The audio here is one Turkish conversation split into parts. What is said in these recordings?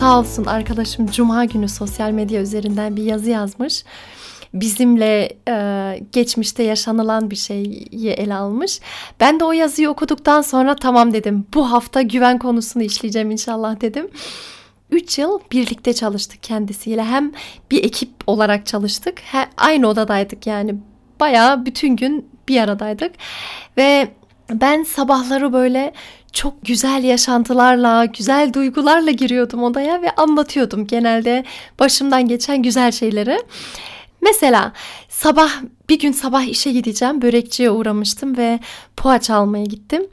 Sağ olsun arkadaşım Cuma günü sosyal medya üzerinden bir yazı yazmış. Bizimle e, geçmişte yaşanılan bir şeyi ele almış. Ben de o yazıyı okuduktan sonra tamam dedim. Bu hafta güven konusunu işleyeceğim inşallah dedim. 3 yıl birlikte çalıştık kendisiyle. Hem bir ekip olarak çalıştık. He, aynı odadaydık yani. Bayağı bütün gün bir aradaydık. Ve ben sabahları böyle çok güzel yaşantılarla, güzel duygularla giriyordum odaya ve anlatıyordum genelde başımdan geçen güzel şeyleri. Mesela sabah bir gün sabah işe gideceğim. Börekçiye uğramıştım ve poğaça almaya gittim.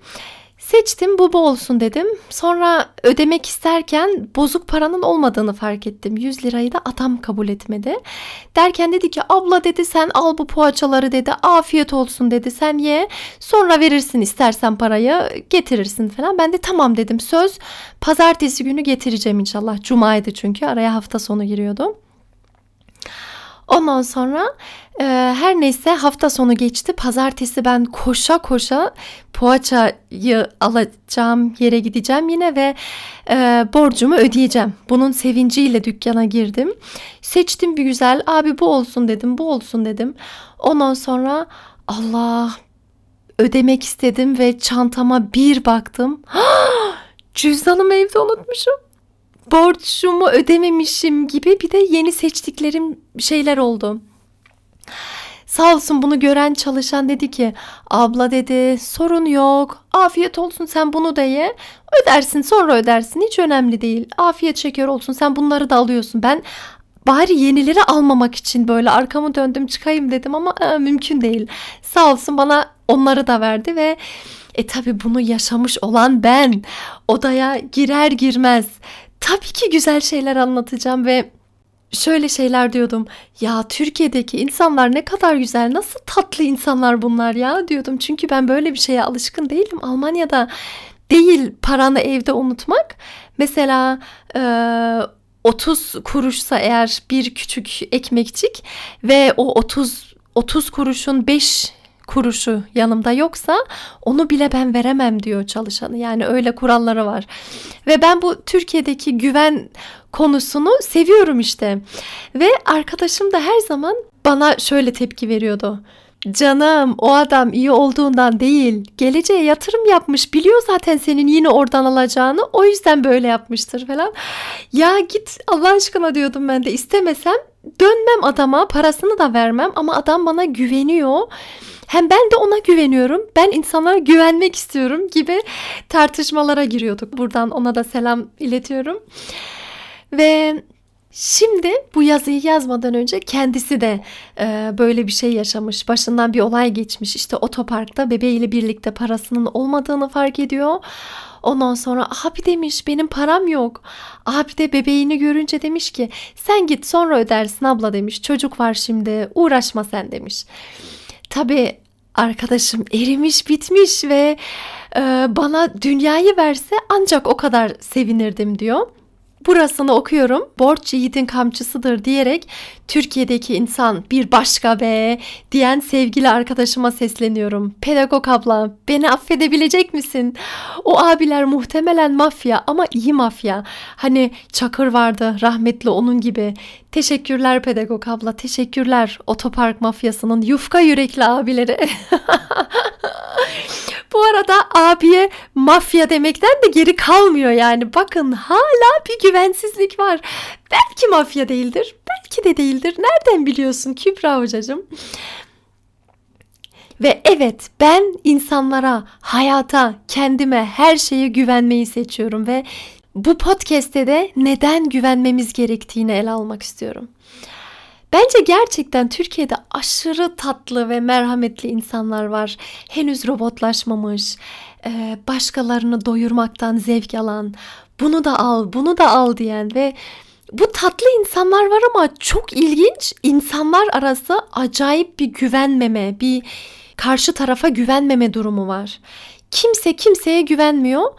Seçtim bu bu olsun dedim. Sonra ödemek isterken bozuk paranın olmadığını fark ettim. 100 lirayı da adam kabul etmedi. Derken dedi ki abla dedi sen al bu poğaçaları dedi. Afiyet olsun dedi sen ye. Sonra verirsin istersen parayı getirirsin falan. Ben de tamam dedim söz. Pazartesi günü getireceğim inşallah. Cumaydı çünkü araya hafta sonu giriyordu. Ondan sonra e, her neyse hafta sonu geçti. Pazartesi ben koşa koşa poğaçayı alacağım yere gideceğim yine ve e, borcumu ödeyeceğim. Bunun sevinciyle dükkana girdim. Seçtim bir güzel abi bu olsun dedim bu olsun dedim. Ondan sonra Allah ödemek istedim ve çantama bir baktım. Cüzdanımı evde unutmuşum borcumu ödememişim gibi bir de yeni seçtiklerim şeyler oldu. Sağ olsun bunu gören çalışan dedi ki abla dedi sorun yok. Afiyet olsun sen bunu da ye. Ödersin sonra ödersin. Hiç önemli değil. Afiyet şeker olsun sen bunları da alıyorsun. Ben bari yenileri almamak için böyle arkamı döndüm çıkayım dedim ama e, mümkün değil. Sağ olsun bana onları da verdi ve e tabi bunu yaşamış olan ben. Odaya girer girmez tabii ki güzel şeyler anlatacağım ve şöyle şeyler diyordum. Ya Türkiye'deki insanlar ne kadar güzel, nasıl tatlı insanlar bunlar ya diyordum. Çünkü ben böyle bir şeye alışkın değilim. Almanya'da değil paranı evde unutmak. Mesela e, 30 kuruşsa eğer bir küçük ekmekçik ve o 30 30 kuruşun 5 kuruşu yanımda yoksa onu bile ben veremem diyor çalışanı. Yani öyle kuralları var. Ve ben bu Türkiye'deki güven konusunu seviyorum işte. Ve arkadaşım da her zaman bana şöyle tepki veriyordu. Canım o adam iyi olduğundan değil. Geleceğe yatırım yapmış. Biliyor zaten senin yine oradan alacağını. O yüzden böyle yapmıştır falan. Ya git Allah aşkına diyordum ben de istemesem dönmem adama parasını da vermem ama adam bana güveniyor. Hem ben de ona güveniyorum. Ben insanlara güvenmek istiyorum gibi tartışmalara giriyorduk. Buradan ona da selam iletiyorum. Ve Şimdi bu yazıyı yazmadan önce kendisi de e, böyle bir şey yaşamış. Başından bir olay geçmiş. İşte otoparkta bebeğiyle birlikte parasının olmadığını fark ediyor. Ondan sonra abi demiş benim param yok. Abi de bebeğini görünce demiş ki sen git sonra ödersin abla demiş. Çocuk var şimdi uğraşma sen demiş. Tabii arkadaşım erimiş bitmiş ve e, bana dünyayı verse ancak o kadar sevinirdim diyor burasını okuyorum. Borç yiğidin kamçısıdır diyerek Türkiye'deki insan bir başka be diyen sevgili arkadaşıma sesleniyorum. Pedagog abla beni affedebilecek misin? O abiler muhtemelen mafya ama iyi mafya. Hani Çakır vardı rahmetli onun gibi. Teşekkürler pedagog abla teşekkürler otopark mafyasının yufka yürekli abileri. Bu arada abiye mafya demekten de geri kalmıyor yani. Bakın hala bir güvensizlik var. Belki mafya değildir, belki de değildir. Nereden biliyorsun Kübra hocacığım? Ve evet ben insanlara, hayata, kendime, her şeye güvenmeyi seçiyorum ve bu podcast'te de neden güvenmemiz gerektiğini ele almak istiyorum. Bence gerçekten Türkiye'de aşırı tatlı ve merhametli insanlar var. Henüz robotlaşmamış, e, başkalarını doyurmaktan zevk alan, bunu da al, bunu da al diyen ve Bu tatlı insanlar var ama çok ilginç insanlar arası acayip bir güvenmeme, bir karşı tarafa güvenmeme durumu var. Kimse kimseye güvenmiyor.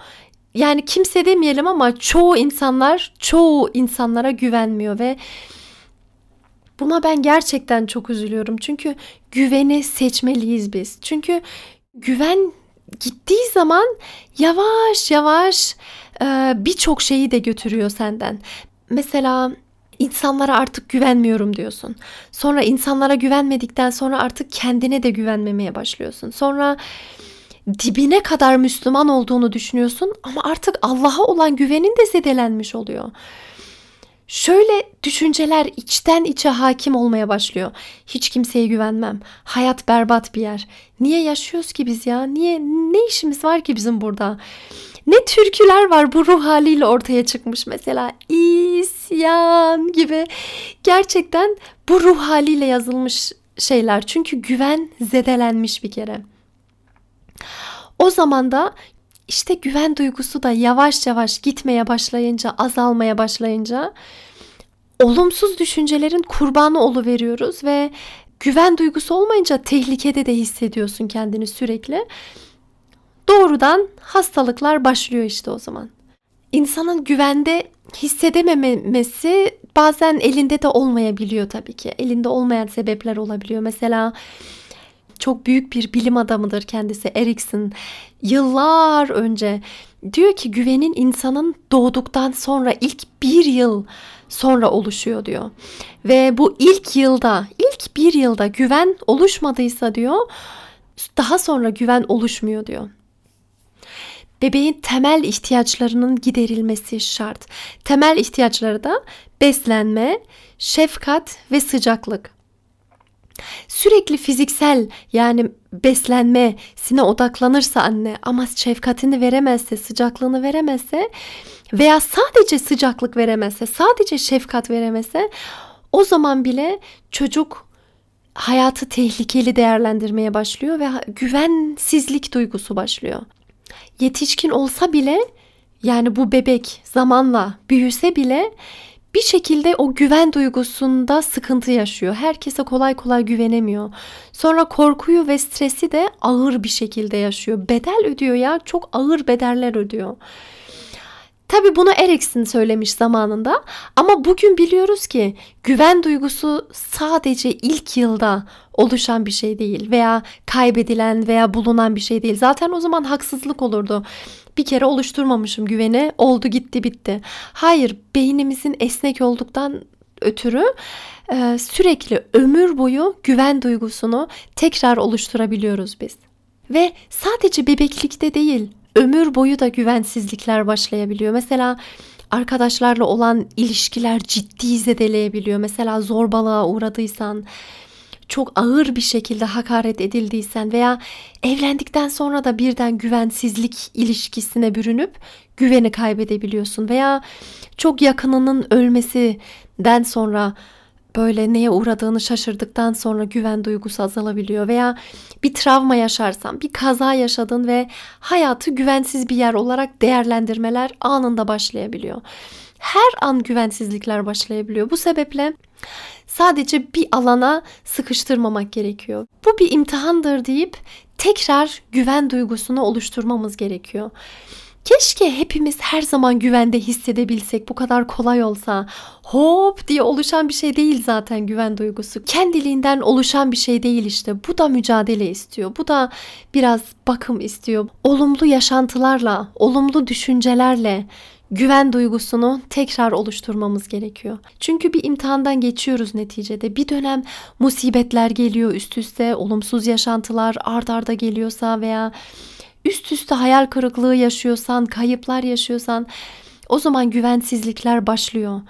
Yani kimse demeyelim ama çoğu insanlar çoğu insanlara güvenmiyor ve buna ben gerçekten çok üzülüyorum. Çünkü güveni seçmeliyiz biz. Çünkü güven gittiği zaman yavaş yavaş e, birçok şeyi de götürüyor senden. Mesela insanlara artık güvenmiyorum diyorsun. Sonra insanlara güvenmedikten sonra artık kendine de güvenmemeye başlıyorsun. Sonra dibine kadar Müslüman olduğunu düşünüyorsun ama artık Allah'a olan güvenin de zedelenmiş oluyor. Şöyle düşünceler içten içe hakim olmaya başlıyor. Hiç kimseye güvenmem. Hayat berbat bir yer. Niye yaşıyoruz ki biz ya? Niye ne işimiz var ki bizim burada? Ne türküler var bu ruh haliyle ortaya çıkmış mesela. İsyan gibi. Gerçekten bu ruh haliyle yazılmış şeyler. Çünkü güven zedelenmiş bir kere. O zaman da işte güven duygusu da yavaş yavaş gitmeye başlayınca, azalmaya başlayınca olumsuz düşüncelerin kurbanı veriyoruz ve güven duygusu olmayınca tehlikede de hissediyorsun kendini sürekli. Doğrudan hastalıklar başlıyor işte o zaman. İnsanın güvende hissedememesi bazen elinde de olmayabiliyor tabii ki. Elinde olmayan sebepler olabiliyor. Mesela çok büyük bir bilim adamıdır kendisi Erikson. Yıllar önce diyor ki güvenin insanın doğduktan sonra ilk bir yıl sonra oluşuyor diyor. Ve bu ilk yılda, ilk bir yılda güven oluşmadıysa diyor, daha sonra güven oluşmuyor diyor. Bebeğin temel ihtiyaçlarının giderilmesi şart. Temel ihtiyaçları da beslenme, şefkat ve sıcaklık sürekli fiziksel yani beslenmesine odaklanırsa anne ama şefkatini veremezse, sıcaklığını veremezse veya sadece sıcaklık veremezse, sadece şefkat veremezse o zaman bile çocuk hayatı tehlikeli değerlendirmeye başlıyor ve güvensizlik duygusu başlıyor. Yetişkin olsa bile yani bu bebek zamanla büyüse bile bir şekilde o güven duygusunda sıkıntı yaşıyor. Herkese kolay kolay güvenemiyor. Sonra korkuyu ve stresi de ağır bir şekilde yaşıyor. Bedel ödüyor ya. Çok ağır bedeller ödüyor. Tabi bunu Erikson söylemiş zamanında ama bugün biliyoruz ki güven duygusu sadece ilk yılda oluşan bir şey değil veya kaybedilen veya bulunan bir şey değil. Zaten o zaman haksızlık olurdu bir kere oluşturmamışım güveni oldu gitti bitti. Hayır beynimizin esnek olduktan ötürü e, sürekli ömür boyu güven duygusunu tekrar oluşturabiliyoruz biz. Ve sadece bebeklikte değil ömür boyu da güvensizlikler başlayabiliyor. Mesela arkadaşlarla olan ilişkiler ciddi zedeleyebiliyor. Mesela zorbalığa uğradıysan, çok ağır bir şekilde hakaret edildiysen veya evlendikten sonra da birden güvensizlik ilişkisine bürünüp güveni kaybedebiliyorsun veya çok yakınının ölmesinden sonra böyle neye uğradığını şaşırdıktan sonra güven duygusu azalabiliyor veya bir travma yaşarsan, bir kaza yaşadın ve hayatı güvensiz bir yer olarak değerlendirmeler anında başlayabiliyor. Her an güvensizlikler başlayabiliyor. Bu sebeple sadece bir alana sıkıştırmamak gerekiyor. Bu bir imtihandır deyip tekrar güven duygusunu oluşturmamız gerekiyor. Keşke hepimiz her zaman güvende hissedebilsek bu kadar kolay olsa. Hop diye oluşan bir şey değil zaten güven duygusu. Kendiliğinden oluşan bir şey değil işte. Bu da mücadele istiyor. Bu da biraz bakım istiyor. Olumlu yaşantılarla, olumlu düşüncelerle, güven duygusunu tekrar oluşturmamız gerekiyor. Çünkü bir imtihandan geçiyoruz neticede. Bir dönem musibetler geliyor üst üste, olumsuz yaşantılar ard arda geliyorsa veya üst üste hayal kırıklığı yaşıyorsan, kayıplar yaşıyorsan o zaman güvensizlikler başlıyor.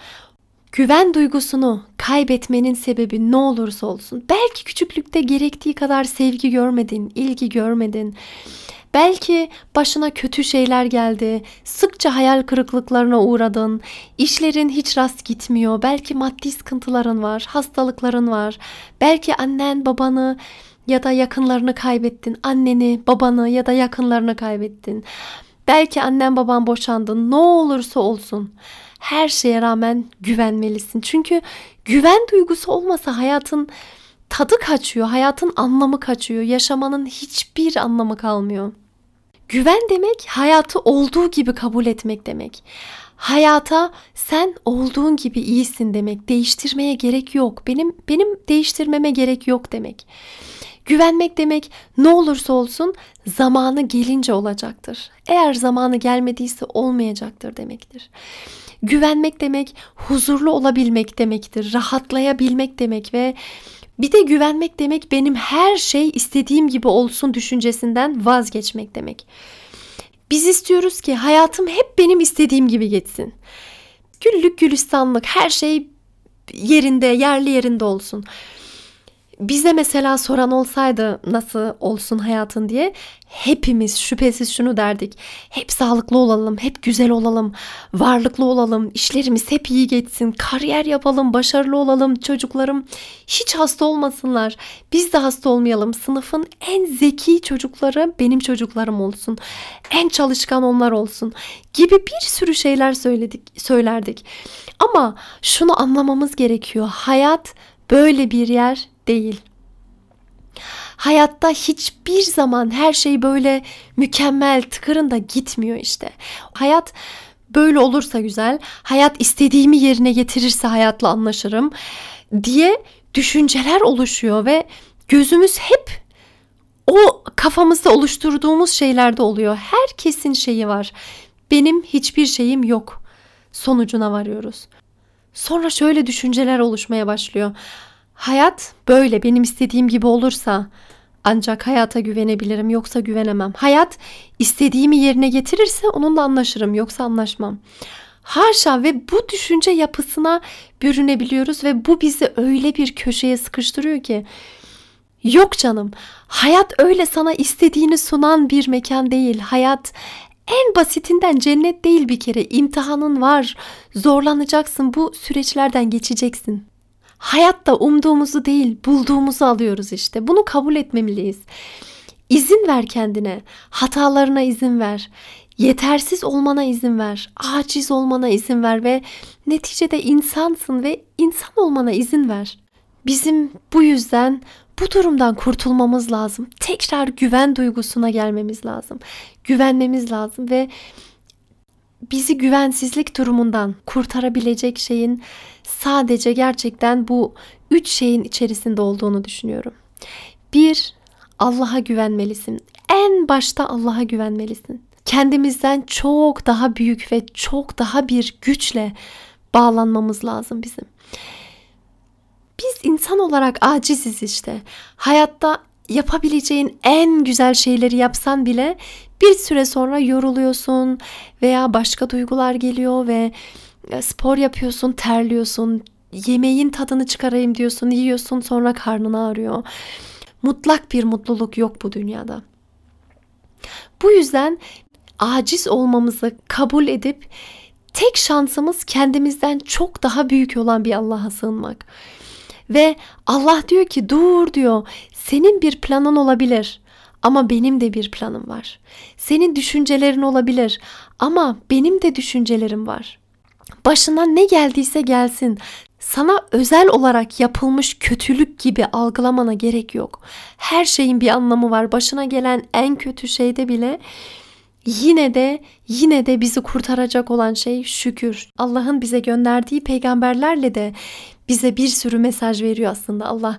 Güven duygusunu kaybetmenin sebebi ne olursa olsun. Belki küçüklükte gerektiği kadar sevgi görmedin, ilgi görmedin. Belki başına kötü şeyler geldi, sıkça hayal kırıklıklarına uğradın, işlerin hiç rast gitmiyor, belki maddi sıkıntıların var, hastalıkların var, belki annen babanı ya da yakınlarını kaybettin, anneni, babanı ya da yakınlarını kaybettin. Belki annen baban boşandı. Ne olursa olsun. Her şeye rağmen güvenmelisin. Çünkü güven duygusu olmasa hayatın tadı kaçıyor. Hayatın anlamı kaçıyor. Yaşamanın hiçbir anlamı kalmıyor. Güven demek hayatı olduğu gibi kabul etmek demek. Hayata sen olduğun gibi iyisin demek. Değiştirmeye gerek yok. Benim benim değiştirmeme gerek yok demek. Güvenmek demek ne olursa olsun zamanı gelince olacaktır. Eğer zamanı gelmediyse olmayacaktır demektir. Güvenmek demek huzurlu olabilmek demektir. Rahatlayabilmek demek ve bir de güvenmek demek benim her şey istediğim gibi olsun düşüncesinden vazgeçmek demek. Biz istiyoruz ki hayatım hep benim istediğim gibi geçsin. Güllük gülistanlık her şey yerinde, yerli yerinde olsun bize mesela soran olsaydı nasıl olsun hayatın diye hepimiz şüphesiz şunu derdik. Hep sağlıklı olalım, hep güzel olalım, varlıklı olalım, işlerimiz hep iyi geçsin, kariyer yapalım, başarılı olalım, çocuklarım hiç hasta olmasınlar. Biz de hasta olmayalım. Sınıfın en zeki çocukları benim çocuklarım olsun. En çalışkan onlar olsun gibi bir sürü şeyler söyledik, söylerdik. Ama şunu anlamamız gerekiyor. Hayat böyle bir yer değil. Hayatta hiçbir zaman her şey böyle mükemmel tıkırında gitmiyor işte. Hayat böyle olursa güzel, hayat istediğimi yerine getirirse hayatla anlaşırım diye düşünceler oluşuyor ve gözümüz hep o kafamızda oluşturduğumuz şeylerde oluyor. Herkesin şeyi var. Benim hiçbir şeyim yok. Sonucuna varıyoruz. Sonra şöyle düşünceler oluşmaya başlıyor. Hayat böyle benim istediğim gibi olursa ancak hayata güvenebilirim yoksa güvenemem. Hayat istediğimi yerine getirirse onunla anlaşırım yoksa anlaşmam. Haşa ve bu düşünce yapısına bürünebiliyoruz ve bu bizi öyle bir köşeye sıkıştırıyor ki yok canım hayat öyle sana istediğini sunan bir mekan değil. Hayat en basitinden cennet değil bir kere imtihanın var zorlanacaksın bu süreçlerden geçeceksin. Hayatta umduğumuzu değil, bulduğumuzu alıyoruz işte. Bunu kabul etmemeliyiz. İzin ver kendine. Hatalarına izin ver. Yetersiz olmana izin ver. Aciz olmana izin ver ve neticede insansın ve insan olmana izin ver. Bizim bu yüzden bu durumdan kurtulmamız lazım. Tekrar güven duygusuna gelmemiz lazım. Güvenmemiz lazım ve bizi güvensizlik durumundan kurtarabilecek şeyin sadece gerçekten bu üç şeyin içerisinde olduğunu düşünüyorum. Bir, Allah'a güvenmelisin. En başta Allah'a güvenmelisin. Kendimizden çok daha büyük ve çok daha bir güçle bağlanmamız lazım bizim. Biz insan olarak aciziz işte. Hayatta yapabileceğin en güzel şeyleri yapsan bile bir süre sonra yoruluyorsun veya başka duygular geliyor ve spor yapıyorsun, terliyorsun, yemeğin tadını çıkarayım diyorsun, yiyorsun sonra karnın ağrıyor. Mutlak bir mutluluk yok bu dünyada. Bu yüzden aciz olmamızı kabul edip tek şansımız kendimizden çok daha büyük olan bir Allah'a sığınmak. Ve Allah diyor ki dur diyor senin bir planın olabilir ama benim de bir planım var. Senin düşüncelerin olabilir ama benim de düşüncelerim var. Başına ne geldiyse gelsin. Sana özel olarak yapılmış kötülük gibi algılamana gerek yok. Her şeyin bir anlamı var. Başına gelen en kötü şeyde bile yine de yine de bizi kurtaracak olan şey şükür. Allah'ın bize gönderdiği peygamberlerle de bize bir sürü mesaj veriyor aslında. Allah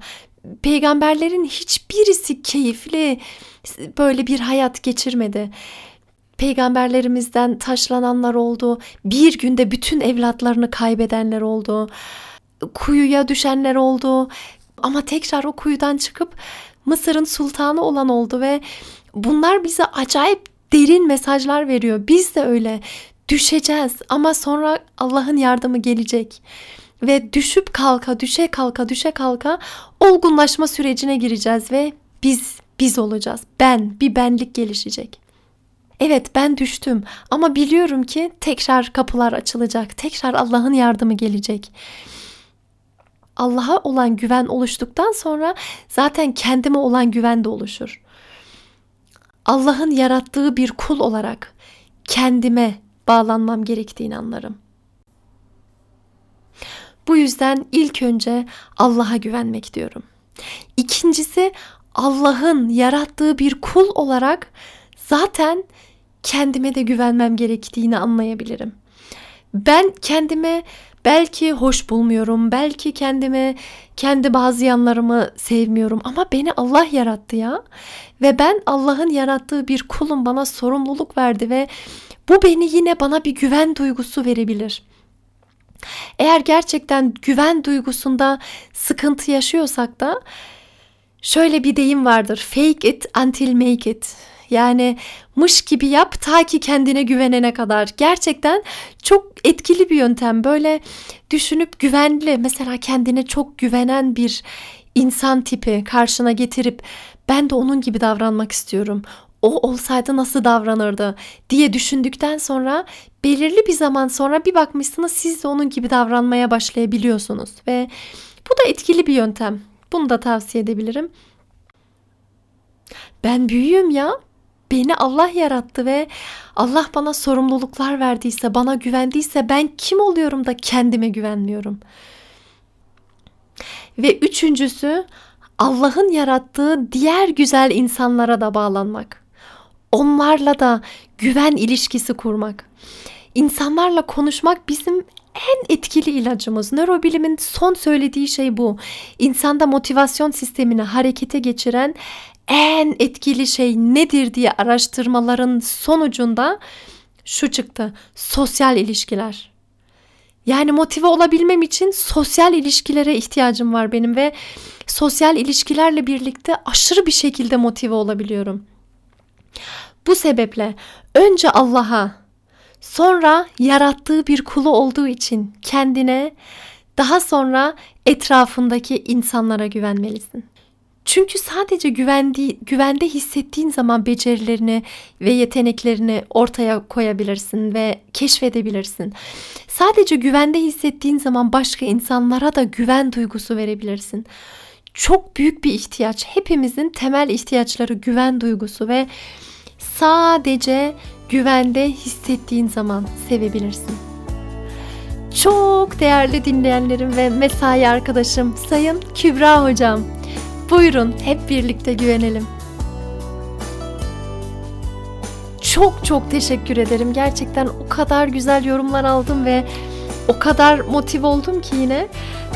peygamberlerin hiçbirisi keyifli böyle bir hayat geçirmedi. Peygamberlerimizden taşlananlar oldu. Bir günde bütün evlatlarını kaybedenler oldu. Kuyuya düşenler oldu. Ama tekrar o kuyudan çıkıp Mısır'ın sultanı olan oldu ve bunlar bize acayip derin mesajlar veriyor. Biz de öyle düşeceğiz ama sonra Allah'ın yardımı gelecek ve düşüp kalka, düşe kalka, düşe kalka olgunlaşma sürecine gireceğiz ve biz biz olacağız. Ben, bir benlik gelişecek. Evet ben düştüm ama biliyorum ki tekrar kapılar açılacak. Tekrar Allah'ın yardımı gelecek. Allah'a olan güven oluştuktan sonra zaten kendime olan güven de oluşur. Allah'ın yarattığı bir kul olarak kendime bağlanmam gerektiğini anlarım. Bu yüzden ilk önce Allah'a güvenmek diyorum. İkincisi Allah'ın yarattığı bir kul olarak zaten kendime de güvenmem gerektiğini anlayabilirim. Ben kendime belki hoş bulmuyorum, belki kendime kendi bazı yanlarımı sevmiyorum ama beni Allah yarattı ya. Ve ben Allah'ın yarattığı bir kulum bana sorumluluk verdi ve bu beni yine bana bir güven duygusu verebilir. Eğer gerçekten güven duygusunda sıkıntı yaşıyorsak da şöyle bir deyim vardır. Fake it until make it. Yani mış gibi yap ta ki kendine güvenene kadar. Gerçekten çok etkili bir yöntem. Böyle düşünüp güvenli mesela kendine çok güvenen bir insan tipi karşına getirip ben de onun gibi davranmak istiyorum. O olsaydı nasıl davranırdı diye düşündükten sonra belirli bir zaman sonra bir bakmışsınız siz de onun gibi davranmaya başlayabiliyorsunuz ve bu da etkili bir yöntem. Bunu da tavsiye edebilirim. Ben büyüğüm ya. Beni Allah yarattı ve Allah bana sorumluluklar verdiyse, bana güvendiyse ben kim oluyorum da kendime güvenmiyorum. Ve üçüncüsü Allah'ın yarattığı diğer güzel insanlara da bağlanmak. Onlarla da güven ilişkisi kurmak. İnsanlarla konuşmak bizim en etkili ilacımız. Nörobilimin son söylediği şey bu. İnsanda motivasyon sistemini harekete geçiren en etkili şey nedir diye araştırmaların sonucunda şu çıktı. Sosyal ilişkiler. Yani motive olabilmem için sosyal ilişkilere ihtiyacım var benim ve sosyal ilişkilerle birlikte aşırı bir şekilde motive olabiliyorum. Bu sebeple önce Allah'a, sonra yarattığı bir kulu olduğu için kendine, daha sonra etrafındaki insanlara güvenmelisin. Çünkü sadece güvendi, güvende hissettiğin zaman becerilerini ve yeteneklerini ortaya koyabilirsin ve keşfedebilirsin. Sadece güvende hissettiğin zaman başka insanlara da güven duygusu verebilirsin. Çok büyük bir ihtiyaç. Hepimizin temel ihtiyaçları güven duygusu ve sadece güvende hissettiğin zaman sevebilirsin. Çok değerli dinleyenlerim ve mesai arkadaşım Sayın Kübra hocam. Buyurun hep birlikte güvenelim. Çok çok teşekkür ederim. Gerçekten o kadar güzel yorumlar aldım ve o kadar motive oldum ki yine.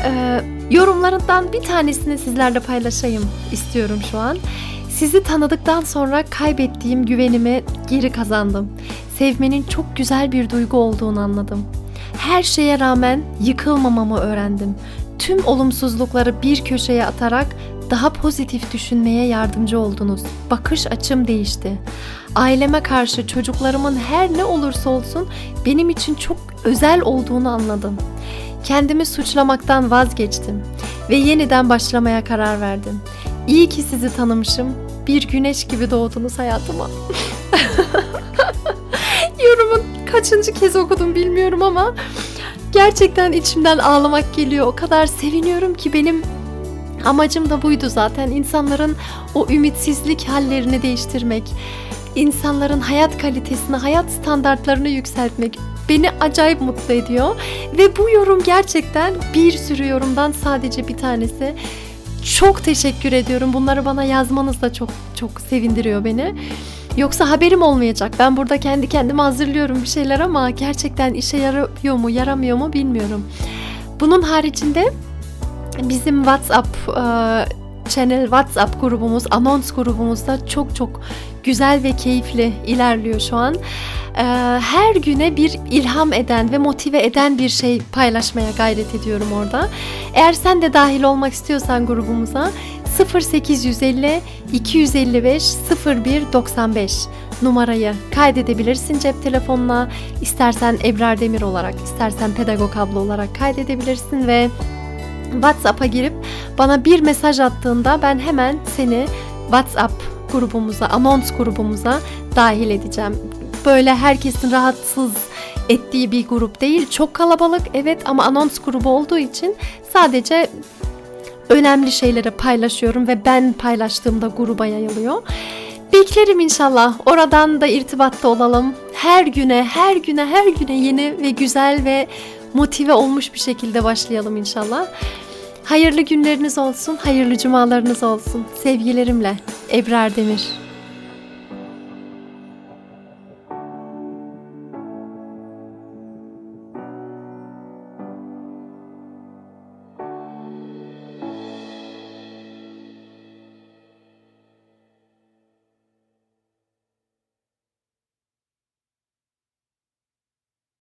Ee, yorumlarından bir tanesini sizlerle paylaşayım istiyorum şu an. Sizi tanıdıktan sonra kaybettiğim güvenimi geri kazandım. Sevmenin çok güzel bir duygu olduğunu anladım. Her şeye rağmen yıkılmamamı öğrendim. Tüm olumsuzlukları bir köşeye atarak daha pozitif düşünmeye yardımcı oldunuz. Bakış açım değişti. Aileme karşı çocuklarımın her ne olursa olsun benim için çok özel olduğunu anladım. Kendimi suçlamaktan vazgeçtim ve yeniden başlamaya karar verdim. İyi ki sizi tanımışım. Bir güneş gibi doğdunuz hayatıma. Yorumun kaçıncı kez okudum bilmiyorum ama gerçekten içimden ağlamak geliyor. O kadar seviniyorum ki benim Amacım da buydu zaten insanların o ümitsizlik hallerini değiştirmek, insanların hayat kalitesini, hayat standartlarını yükseltmek beni acayip mutlu ediyor. Ve bu yorum gerçekten bir sürü yorumdan sadece bir tanesi. Çok teşekkür ediyorum. Bunları bana yazmanız da çok çok sevindiriyor beni. Yoksa haberim olmayacak. Ben burada kendi kendime hazırlıyorum bir şeyler ama gerçekten işe yarıyor mu, yaramıyor mu bilmiyorum. Bunun haricinde bizim WhatsApp e, channel WhatsApp grubumuz, anons grubumuzda çok çok güzel ve keyifli ilerliyor şu an. E, her güne bir ilham eden ve motive eden bir şey paylaşmaya gayret ediyorum orada. Eğer sen de dahil olmak istiyorsan grubumuza 0850 255 01 95 numarayı kaydedebilirsin cep telefonuna. İstersen Ebrar Demir olarak, istersen Pedagog abla olarak kaydedebilirsin ve WhatsApp'a girip bana bir mesaj attığında ben hemen seni WhatsApp grubumuza, anons grubumuza dahil edeceğim. Böyle herkesin rahatsız ettiği bir grup değil. Çok kalabalık evet ama anons grubu olduğu için sadece önemli şeyleri paylaşıyorum ve ben paylaştığımda gruba yayılıyor. Beklerim inşallah. Oradan da irtibatta olalım. Her güne, her güne, her güne yeni ve güzel ve motive olmuş bir şekilde başlayalım inşallah. Hayırlı günleriniz olsun, hayırlı cumalarınız olsun. Sevgilerimle Ebrar Demir.